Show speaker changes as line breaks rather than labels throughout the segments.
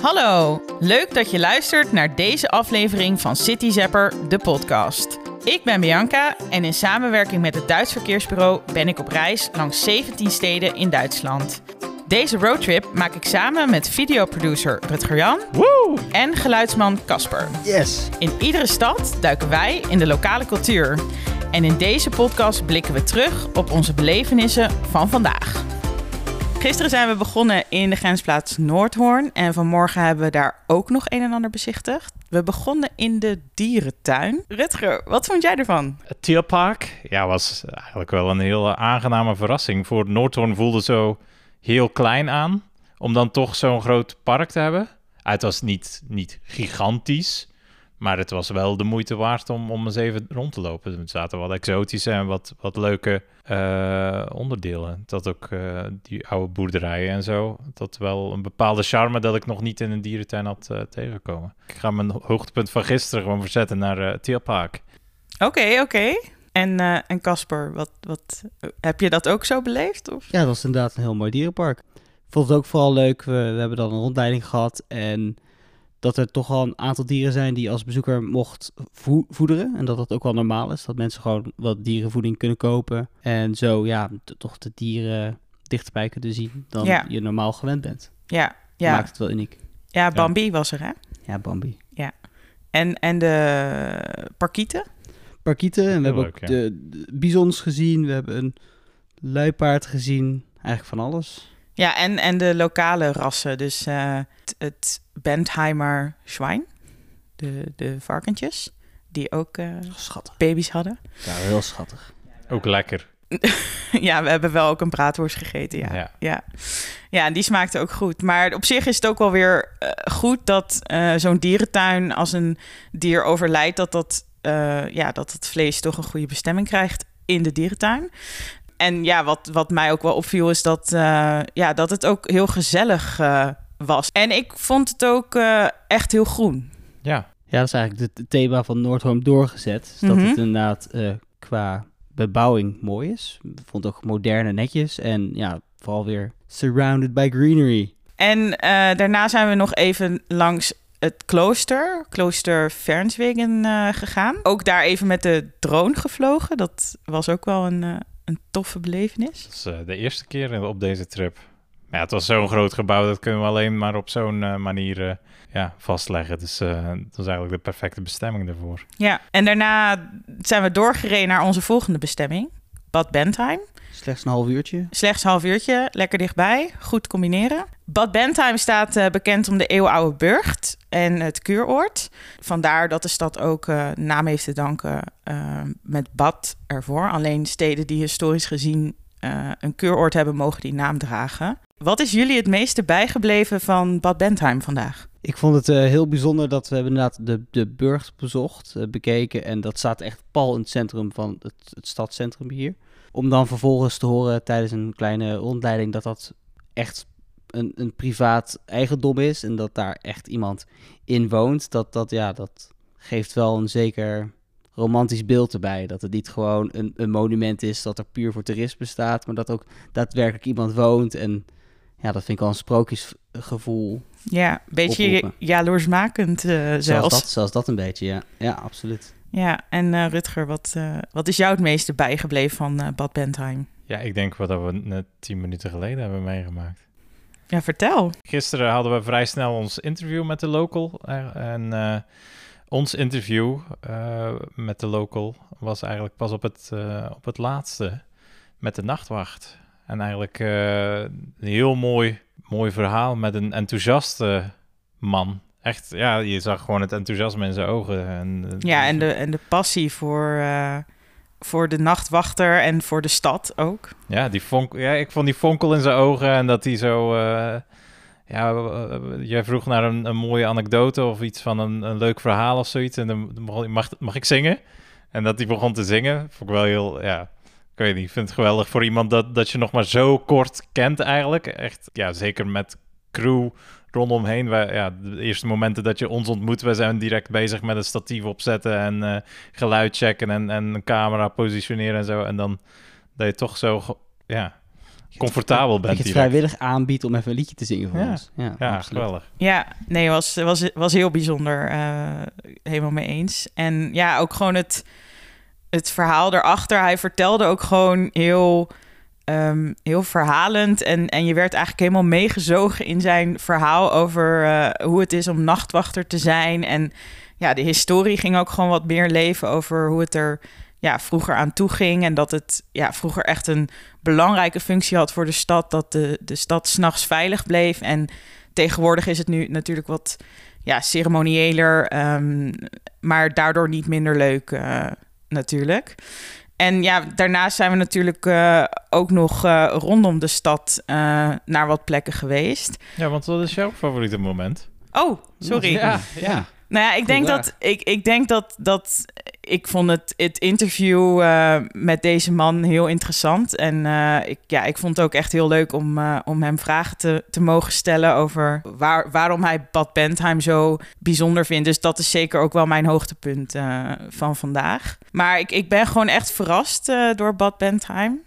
Hallo, leuk dat je luistert naar deze aflevering van City Zapper, de podcast. Ik ben Bianca en in samenwerking met het Duits Verkeersbureau ben ik op reis langs 17 steden in Duitsland. Deze roadtrip maak ik samen met videoproducer Rutger Jan
Woe!
en geluidsman Casper.
Yes!
In iedere stad duiken wij in de lokale cultuur. En in deze podcast blikken we terug op onze belevenissen van vandaag. Gisteren zijn we begonnen in de grensplaats Noordhoorn en vanmorgen hebben we daar ook nog een en ander bezichtigd. We begonnen in de dierentuin. Rutger, wat vond jij ervan?
Het Tierpark ja, was eigenlijk wel een heel aangename verrassing. Voor Noordhoorn voelde zo heel klein aan, om dan toch zo'n groot park te hebben. Het was niet, niet gigantisch, maar het was wel de moeite waard om, om eens even rond te lopen. Er zaten wat exotische en wat, wat leuke uh, onderdelen. Dat ook uh, die oude boerderijen en zo. Dat wel een bepaalde charme dat ik nog niet in een dierentuin had uh, tegengekomen. Ik ga mijn hoogtepunt van gisteren gewoon verzetten naar uh, Tierpark.
Oké, okay, oké. Okay. En en Casper, wat, wat, heb je dat ook zo beleefd? Of?
Ja, dat was inderdaad een heel mooi dierenpark. Ik vond het ook vooral leuk. We, we hebben dan een rondleiding gehad en dat er toch al een aantal dieren zijn die je als bezoeker mocht vo voederen. En dat dat ook wel normaal is. Dat mensen gewoon wat dierenvoeding kunnen kopen. En zo ja, toch de dieren dichterbij kunnen zien dan ja. je normaal gewend bent.
Ja, ja.
maakt het wel uniek.
Ja, Bambi ja. was er hè?
Ja, Bambi.
Ja. En, en de parkieten?
Parkieten. En we hebben ook ja. de, de bizons gezien. We hebben een luipaard gezien. Eigenlijk van alles.
Ja, en, en de lokale rassen. Dus uh, het, het Bentheimer Schwein, de, de varkentjes, die ook uh, baby's hadden.
Ja, heel schattig.
Ook lekker.
ja, we hebben wel ook een braadworst gegeten, ja. Ja, ja. ja en die smaakte ook goed. Maar op zich is het ook wel weer uh, goed dat uh, zo'n dierentuin, als een dier overlijdt, dat, dat, ja, dat het vlees toch een goede bestemming krijgt in de dierentuin. En ja, wat, wat mij ook wel opviel, is dat, ja, dat het ook heel gezellig was. En ik vond het ook uh, echt heel groen.
Ja.
Ja, dat is eigenlijk het thema van Noordhoorn doorgezet. Dus dat mm -hmm. het inderdaad uh, qua bebouwing mooi is. Ik vond het ook modern en netjes. En ja, vooral weer surrounded by greenery.
En uh, daarna zijn we nog even langs het klooster, klooster Fernswegen, uh, gegaan. Ook daar even met de drone gevlogen. Dat was ook wel een, uh, een toffe belevenis.
Dat is uh, de eerste keer op deze trip. Ja, het was zo'n groot gebouw, dat kunnen we alleen maar op zo'n uh, manier uh, ja, vastleggen. Dus uh, dat was eigenlijk de perfecte bestemming daarvoor.
Ja, en daarna zijn we doorgereden naar onze volgende bestemming, Bad Bentheim.
Slechts een half uurtje.
Slechts een half uurtje, lekker dichtbij, goed combineren. Bad Bentheim staat bekend om de eeuwenoude burcht en het kuuroord. Vandaar dat de stad ook naam heeft te danken met bad ervoor. Alleen steden die historisch gezien een kuuroord hebben, mogen die naam dragen. Wat is jullie het meeste bijgebleven van Bad Bentheim vandaag?
Ik vond het uh, heel bijzonder dat we hebben inderdaad de, de burcht bezocht, uh, bekeken. En dat staat echt pal in het centrum van het, het stadscentrum hier. Om dan vervolgens te horen tijdens een kleine rondleiding dat dat echt een, een privaat eigendom is. En dat daar echt iemand in woont. Dat, dat, ja, dat geeft wel een zeker romantisch beeld erbij. Dat het niet gewoon een, een monument is dat er puur voor toerisme staat. Maar dat ook daadwerkelijk iemand woont en ja, dat vind ik al een sprookjesgevoel.
Ja, een beetje jaloersmakend uh, zelfs.
Zelfs dat, zelfs dat een beetje, ja. Ja, absoluut.
Ja, en uh, Rutger, wat, uh, wat is jou het meeste bijgebleven van uh, Bad Bentheim?
Ja, ik denk wat we net tien minuten geleden hebben meegemaakt.
Ja, vertel.
Gisteren hadden we vrij snel ons interview met de local. En ons interview met de local was eigenlijk pas op het, op het laatste met de nachtwacht. En eigenlijk uh, een heel mooi, mooi verhaal met een enthousiaste man. Echt, ja, je zag gewoon het enthousiasme in zijn ogen. En,
ja, en de, en de passie voor, voor de nachtwachter en voor de stad ook.
Ja, die vonk, ja, ik vond die fonkel in zijn ogen en dat hij zo... Ja, jij vroeg naar een, mooie anekdote of iets van een, leuk verhaal of zoiets. En dan mag, mag ik zingen? En dat hij begon te zingen, vond ik wel heel, ja, ik weet niet, ik vind het geweldig voor iemand dat, dat je nog maar zo kort kent eigenlijk. Echt, ja, zeker met crew rondomheen. Wij, ja, de eerste momenten dat je ons ontmoet, we zijn direct bezig met een statief opzetten en uh, geluid checken en, en een camera positioneren en zo. En dan dat je toch zo, ja, comfortabel bent.
Dat je het vrijwillig aanbiedt om even een liedje te zingen voor ons. Ja,
ja geweldig.
Ja, nee, was, was, was heel bijzonder. Uh, helemaal mee eens. En ja, ook gewoon het, het verhaal erachter. Hij vertelde ook gewoon heel, um, heel verhalend. En, en je werd eigenlijk helemaal meegezogen in zijn verhaal over uh, hoe het is om nachtwachter te zijn. En ja, de historie ging ook gewoon wat meer leven over hoe het er ja, vroeger aan toe ging. En dat het ja, vroeger echt een belangrijke functie had voor de stad. Dat de, de stad s'nachts veilig bleef. En tegenwoordig is het nu natuurlijk wat ja, ceremonieeler. Um, maar daardoor niet minder leuk uh, natuurlijk. En ja, daarnaast zijn we natuurlijk uh, ook nog uh, rondom de stad naar wat plekken geweest.
Ja, want wat is jouw favoriete moment?
Oh, sorry.
Ja, ja.
Nou ja, ik denk dat ik, ik denk dat, dat ik vond het, het interview uh, met deze man heel interessant. En uh, ik, ja, ik vond het ook echt heel leuk om, uh, om hem vragen te, te mogen stellen over waar, waarom hij Bad Bentheim zo bijzonder vindt. Dus dat is zeker ook wel mijn hoogtepunt van vandaag. Maar ik, ik ben gewoon echt verrast door Bad Bentheim.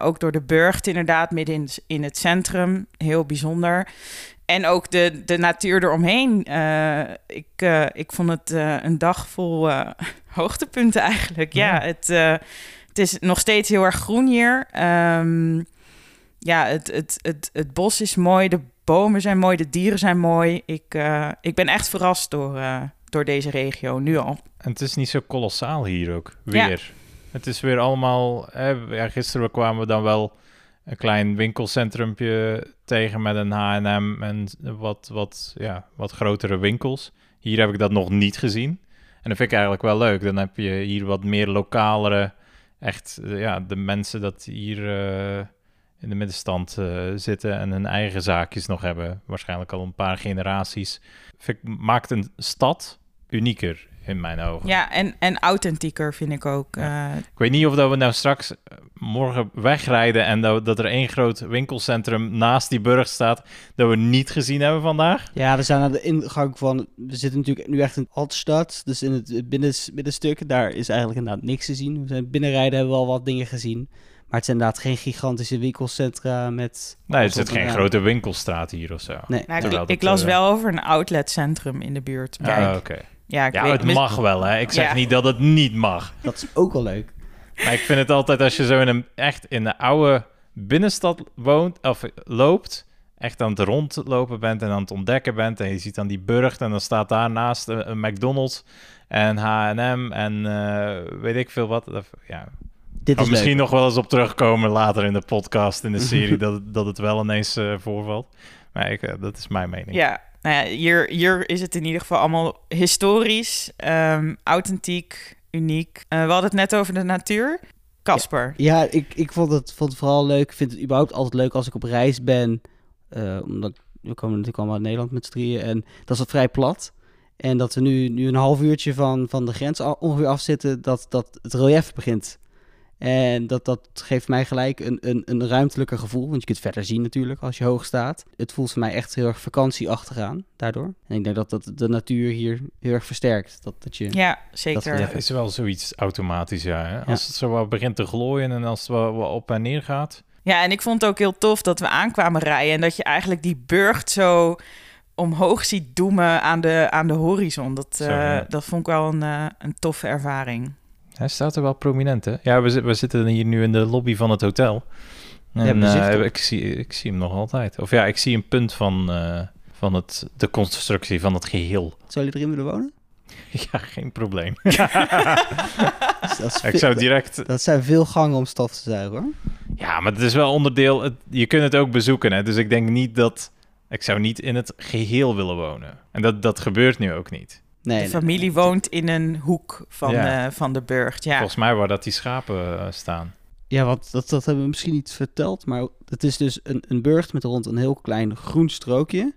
ook door de burcht, inderdaad, midden in, in het centrum. Heel bijzonder. En ook de, de natuur eromheen. Ik, ik vond het een dag vol hoogtepunten eigenlijk. Ja, ja het, het is nog steeds heel erg groen hier. Um, ja, het, het, het, het bos is mooi, de bomen zijn mooi, de dieren zijn mooi. Ik, ik ben echt verrast door, door deze regio, nu al.
En het is niet zo kolossaal hier ook, weer. Ja. Het is weer allemaal... ja, gisteren kwamen we dan wel een klein winkelcentrumpje tegen met een H&M en wat, wat, ja, wat grotere winkels. Hier heb ik dat nog niet gezien. Dat vind ik eigenlijk wel leuk. Dan heb je hier wat meer lokalere, echt, ja, de mensen dat hier uh, in de middenstand uh, zitten en hun eigen zaakjes nog hebben. Waarschijnlijk al een paar generaties. Vind ik, maakt een stad unieker in mijn ogen.
Ja, en, en authentieker vind ik ook. Ja.
Uh, ik weet niet of dat we nou straks morgen wegrijden en dat, dat er één groot winkelcentrum naast die burg staat dat we niet gezien hebben vandaag.
Ja, we zijn aan de ingang van, we zitten natuurlijk nu echt in Altstad, dus in het binnen, binnenstuk, daar is eigenlijk inderdaad niks te zien. We zijn binnenrijden hebben we al wat dingen gezien. Maar het zijn inderdaad geen gigantische winkelcentra met...
Nee, het zit geen grote winkelstraat hier of zo.
Nee. Nou, ik, ik, las uh... wel over een outletcentrum in de buurt.
Ah, oké. Ja, ik ja weet, het mag wel, hè. Ik zeg ja. niet dat het niet mag.
Dat is ook wel leuk.
Maar ik vind het altijd als je zo in een, echt in de oude binnenstad woont of loopt, echt aan het rondlopen bent en aan het ontdekken bent en je ziet dan die burcht en dan staat daarnaast een, een McDonald's en H&M en uh, weet ik veel wat. Ja,
Dit is
misschien nog wel eens op terugkomen later in de podcast, in de serie, dat, dat het wel ineens uh, voorvalt. Maar ik, uh, dat is mijn mening.
Ja, nou ja, hier, hier is het in ieder geval allemaal historisch, um, authentiek, uniek. Uh, we hadden het net over de natuur. Casper.
Ja, ja, ik, ik vond, het, vond het vooral leuk. Ik vind het überhaupt altijd leuk als ik op reis ben. Uh, omdat we komen natuurlijk allemaal uit Nederland met z'n drieën. En dat is wat vrij plat. En dat we nu, nu een half uurtje van, van de grens ongeveer afzitten, dat, dat het relief begint en dat, dat geeft mij gelijk een, een, een ruimtelijker gevoel. Want je kunt verder zien natuurlijk als je hoog staat. Het voelt voor mij echt heel erg vakantieachtig aan daardoor. En ik denk dat dat de natuur hier heel erg versterkt. Dat, dat je,
ja, zeker.
Dat is wel zoiets automatisch, ja. Hè? Als het zo wat begint te glooien en als het wat op en neer gaat.
Ja, en ik vond het ook heel tof dat we aankwamen rijden. En dat je eigenlijk die burcht zo omhoog ziet doemen aan de, aan de horizon. Dat, uh, dat vond ik wel een, uh, een toffe ervaring.
Hij staat er wel prominent, hè? Ja, we, we zitten hier nu in de lobby van het hotel. En ja, uh, ik, zie, ik zie hem nog altijd. Of ja, ik zie een punt van, uh, van het, de constructie van het geheel.
Zou je erin willen wonen?
Ja, geen probleem. dat ik zou direct...
Dat zijn veel gangen om stof te zuigen, hoor.
Ja, maar het is wel onderdeel... Het, je kunt het ook bezoeken, hè. Dus ik denk niet dat... Ik zou niet in het geheel willen wonen. En dat, dat gebeurt nu ook niet.
Nee, de familie woont in een hoek van, ja. de, van de burcht. Ja.
Volgens mij waar dat die schapen uh, staan.
Ja, wat, dat, dat hebben we misschien niet verteld. Maar het is dus een, een burcht met rond een heel klein groen strookje.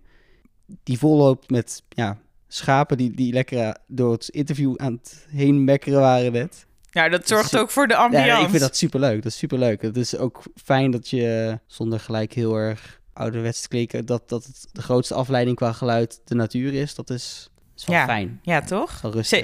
Die volloopt met ja, schapen die, die lekker door het interview aan het heen mekkeren waren net.
Ja, dat zorgt ook voor de ambiance. Ja,
ik vind dat superleuk. Dat is superleuk. Het is ook fijn dat je zonder gelijk heel erg ouderwets te klikken... dat, dat het de grootste afleiding qua geluid de natuur is. Dat is
ja.
fijn.
Ja, toch?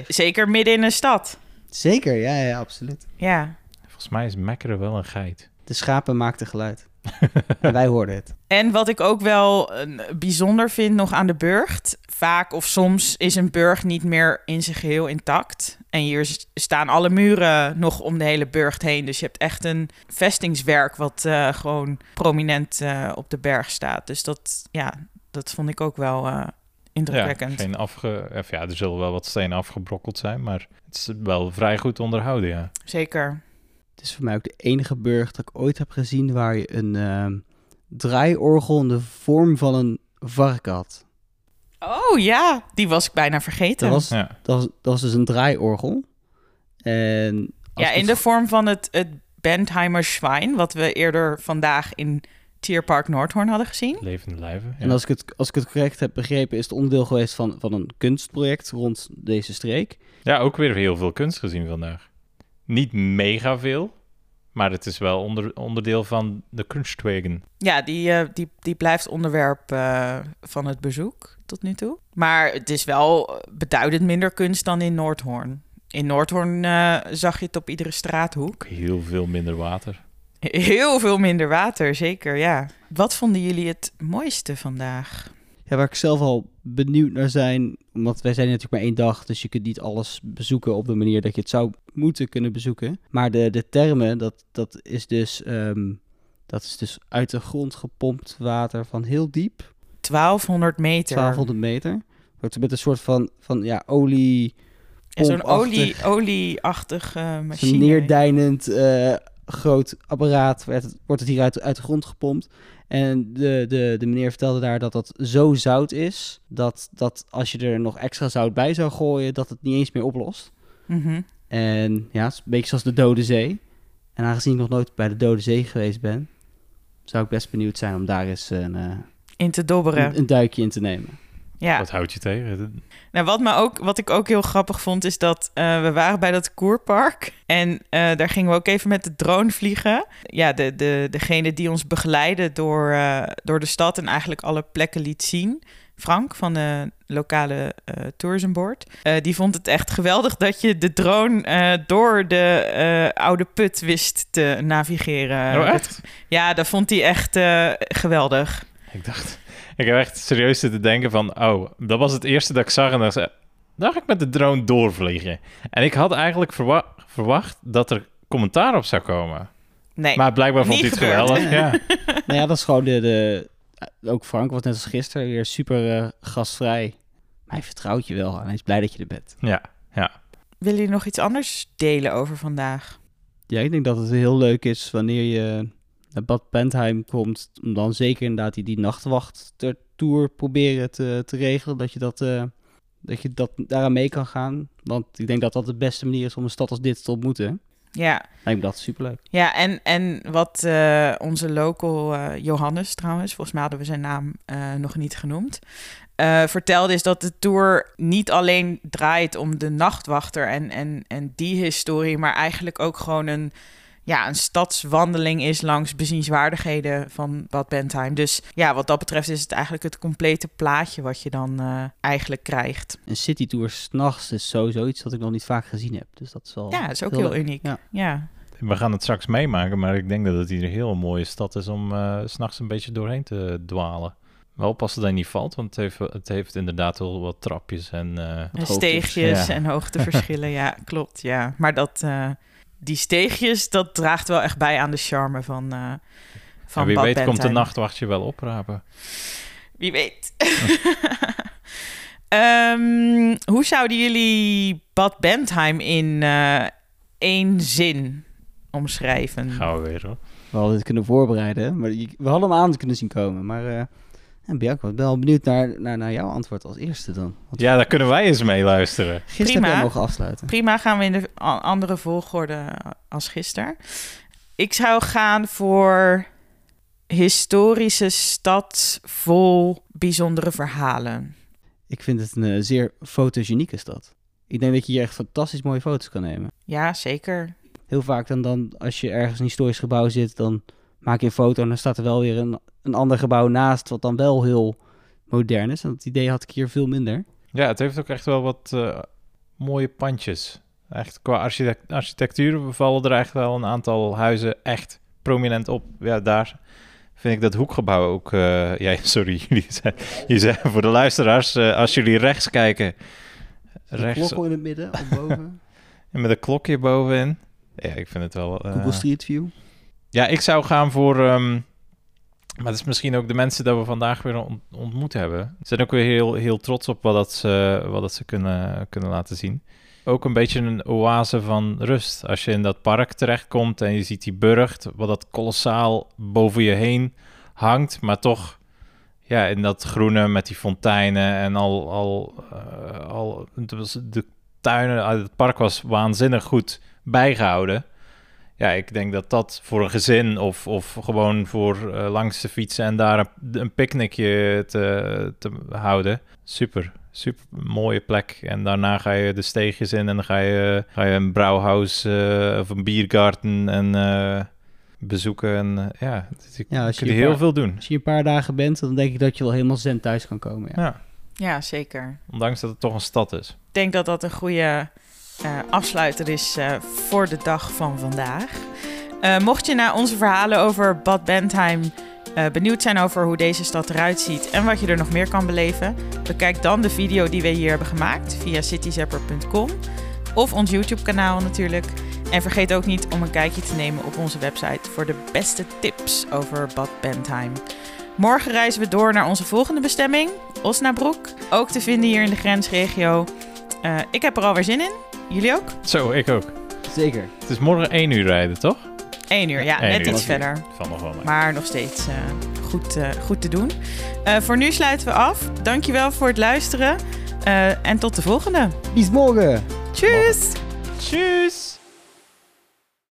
zeker midden in een stad.
Zeker, ja, ja, absoluut.
Ja.
Volgens mij is mekkeren wel een geit.
De schapen maakten geluid. en wij hoorden het.
En wat ik ook wel bijzonder vind nog aan de burcht. Vaak of soms is een burcht niet meer in zijn geheel intact. En hier staan alle muren nog om de hele burcht heen. Dus je hebt echt een vestingswerk wat uh, gewoon prominent uh, op de berg staat. Dus dat, ja, dat vond ik ook wel uh, indrukwekkend.
Ja, geen afge... Of ja, er zullen wel wat stenen afgebrokkeld zijn, maar het is wel vrij goed onderhouden, ja.
Zeker.
Het is voor mij ook de enige burcht dat ik ooit heb gezien waar je een uh, draaiorgel in de vorm van een vark had.
Oh ja, die was ik bijna vergeten.
Dat was, ja. dat was, dat was dus een draaiorgel. En
ja, in de vorm van het, het Bentheimer Schwein, wat we eerder vandaag in Tierpark Noordhoorn hadden gezien.
Levende lijven.
En als ik, het, als ik het correct heb begrepen, is het onderdeel geweest van, van een kunstproject rond deze streek.
Ja, ook weer heel veel kunst gezien vandaag. Niet mega veel, maar het is wel onder, onderdeel van de kunstwegen.
Ja, die, uh, die, die blijft onderwerp uh, van het bezoek tot nu toe. Maar het is wel beduidend minder kunst dan in Noordhoorn. In Noordhoorn uh, zag je het op iedere straathoek.
Heel veel minder water.
Heel veel minder water, zeker, ja. Wat vonden jullie het mooiste vandaag?
Ja, waar ik zelf al benieuwd naar zijn, omdat wij zijn natuurlijk maar één dag, dus je kunt niet alles bezoeken op de manier dat je het zou moeten kunnen bezoeken. Maar de, de termen, dat, dat, is dus, um, dat is dus uit de grond gepompt water van heel diep.
1200 meter.
1200 meter. Wordt met een soort van, van ja, olie...
Zo'n olie, olieachtige machine.
Neerdijnend uh, groot apparaat werd het, wordt het hier uit, uit de grond gepompt. En de, de, de meneer vertelde daar dat dat zo zout is, dat, dat als je er nog extra zout bij zou gooien, dat het niet eens meer oplost.
Mm
En ja, het is een beetje zoals de Dode Zee. En aangezien ik nog nooit bij de Dode Zee geweest ben, zou ik best benieuwd zijn om daar eens een, uh,
in te dobberen.
Een, een, duikje in te nemen.
Ja.
Wat houd je tegen?
Nou, wat, me ook, wat ik ook heel grappig vond, is dat uh, we waren bij dat koerpark. En uh, daar gingen we ook even met de drone vliegen. Ja, de, de, degene die ons begeleidde door, uh, door de stad en eigenlijk alle plekken liet zien. Frank van de lokale uh, tourism board. Uh, die vond het echt geweldig dat je de drone uh, door de oude put wist te navigeren.
Oh, echt?
ja, dat vond hij echt geweldig.
Ik dacht, ik heb echt serieus zitten denken van, oh, dat was het eerste dat ik zag en dan ga ik met de drone doorvliegen. En ik had eigenlijk verwa verwacht dat er commentaar op zou komen.
Nee,
maar blijkbaar vond hij het geweldig. Ja.
nou ja, dat is gewoon de, de, ook Frank was net als gisteren weer super uh, gastvrij. Maar hij vertrouwt je wel en hij is blij dat je er bent.
Ja, ja.
Willen jullie nog iets anders delen over vandaag?
Ja, ik denk dat het heel leuk is wanneer je Bad Bentheim komt, om dan zeker inderdaad die, die nachtwacht tour proberen te, te regelen, dat je dat, uh, dat je dat daaraan mee kan gaan. Want ik denk dat dat de beste manier is om een stad als dit te ontmoeten.
Ja.
Lijkt me dat superleuk.
Ja, en, en wat uh, onze local uh, Johannes trouwens, volgens mij hadden we zijn naam nog niet genoemd, vertelde is dat de tour niet alleen draait om de nachtwachter en, en, en die historie, maar eigenlijk ook gewoon een ja, een stadswandeling is langs bezienswaardigheden van Bad Bentheim. Dus ja, wat dat betreft is het eigenlijk het complete plaatje wat je dan uh, eigenlijk krijgt.
Een citytour s'nachts is sowieso iets dat ik nog niet vaak gezien heb. Dus dat is wel
Ja, dat is ook heel, heel uniek. Ja. ja.
We gaan het straks meemaken, maar ik denk dat het hier een heel mooie stad is om uh, s'nachts een beetje doorheen te dwalen. Wel pas dat hij niet valt, want het heeft, het heeft inderdaad wel wat trapjes en... Uh,
en steegjes ja. en hoogteverschillen, ja, klopt, ja. Maar dat, uh, die steegjes, dat draagt wel echt bij aan de charme van, uh, van
ja, Wie
Bad
weet
Bentheim.
komt de nachtwachtje wel oprapen.
Wie weet. um, hoe zouden jullie Bad Bentheim in uh, één zin omschrijven?
Gaan we weer hoor.
We hadden het kunnen voorbereiden, maar we hadden hem aan kunnen zien komen. Maar uh, en Bianca, ik ben wel benieuwd naar, naar, naar jouw antwoord als eerste dan.
Want ja, daar kunnen wij eens mee luisteren.
Gisteren Prima. mogen afsluiten.
Prima, gaan we in de andere volgorde als gisteren. Ik zou gaan voor historische stad vol bijzondere verhalen.
Ik vind het een uh, zeer fotogenieke stad. Ik denk dat je hier echt fantastisch mooie foto's kan nemen.
Ja, zeker.
Heel vaak dan, dan als je ergens in een historisch gebouw zit, dan maak je een foto en dan staat er wel weer een, een ander gebouw naast, wat dan wel heel modern is. En dat idee had ik hier veel minder.
Ja, het heeft ook echt wel wat uh, mooie pandjes. Echt qua architect architectuur vallen er echt wel een aantal huizen echt prominent op. Ja, daar vind ik dat hoekgebouw ook... Uh, ja, sorry, jullie zijn, voor de luisteraars, uh, als jullie rechts kijken...
Rechts, klok in het midden of boven.
en met een klokje bovenin. Ja, ik vind het wel...
Google Street View.
Ja, ik zou gaan voor... Um, maar het is misschien ook de mensen dat we vandaag weer ontmoet hebben. Ze zijn ook weer heel, heel trots op wat, dat ze, wat dat ze kunnen, kunnen laten zien. Ook een beetje een oase van rust. Als je in dat park terechtkomt en je ziet die burcht, wat dat kolossaal boven je heen hangt, maar toch ja, in dat groene met die fonteinen en al, al, uh, al de tuinen uit het park was waanzinnig goed bijgehouden ja, ik denk dat dat voor een gezin of, of gewoon voor uh, langs te fietsen en daar een, een picknickje te, te houden. Super, super mooie plek. En daarna ga je de steegjes in en dan ga je, ga je een brouwhuis uh, of een biergarten en uh, bezoeken. En ja, ja als je kun je heel veel doen.
Als je een paar dagen bent, dan denk ik dat je wel helemaal zen thuis kan komen.
Ja. ja.
ja, zeker.
Ondanks dat het toch een stad is. Ik
denk dat dat een goede afsluiter is uh, voor de dag van vandaag. Uh, mocht je na onze verhalen over Bad Bentheim benieuwd zijn over hoe deze stad eruit ziet en wat je er nog meer kan beleven, bekijk dan de video die we hier hebben gemaakt via cityzapper.com of ons YouTube-kanaal natuurlijk. En vergeet ook niet om een kijkje te nemen op onze website voor de beste tips over Bad Bentheim. Morgen reizen we door naar onze volgende bestemming, Osnabrück, ook te vinden hier in de grensregio. ik heb er alweer zin in. Jullie ook?
Zo, ik ook.
Zeker.
Het is morgen één uur rijden, toch?
Eén uur, ja. net iets verder.
Van nog wel
Maar nog steeds uh, goed, uh, goed te doen. Uh, voor nu sluiten we af. Dankjewel voor het luisteren. en tot de volgende.
Bis morgen.
Tjus.
Tjus.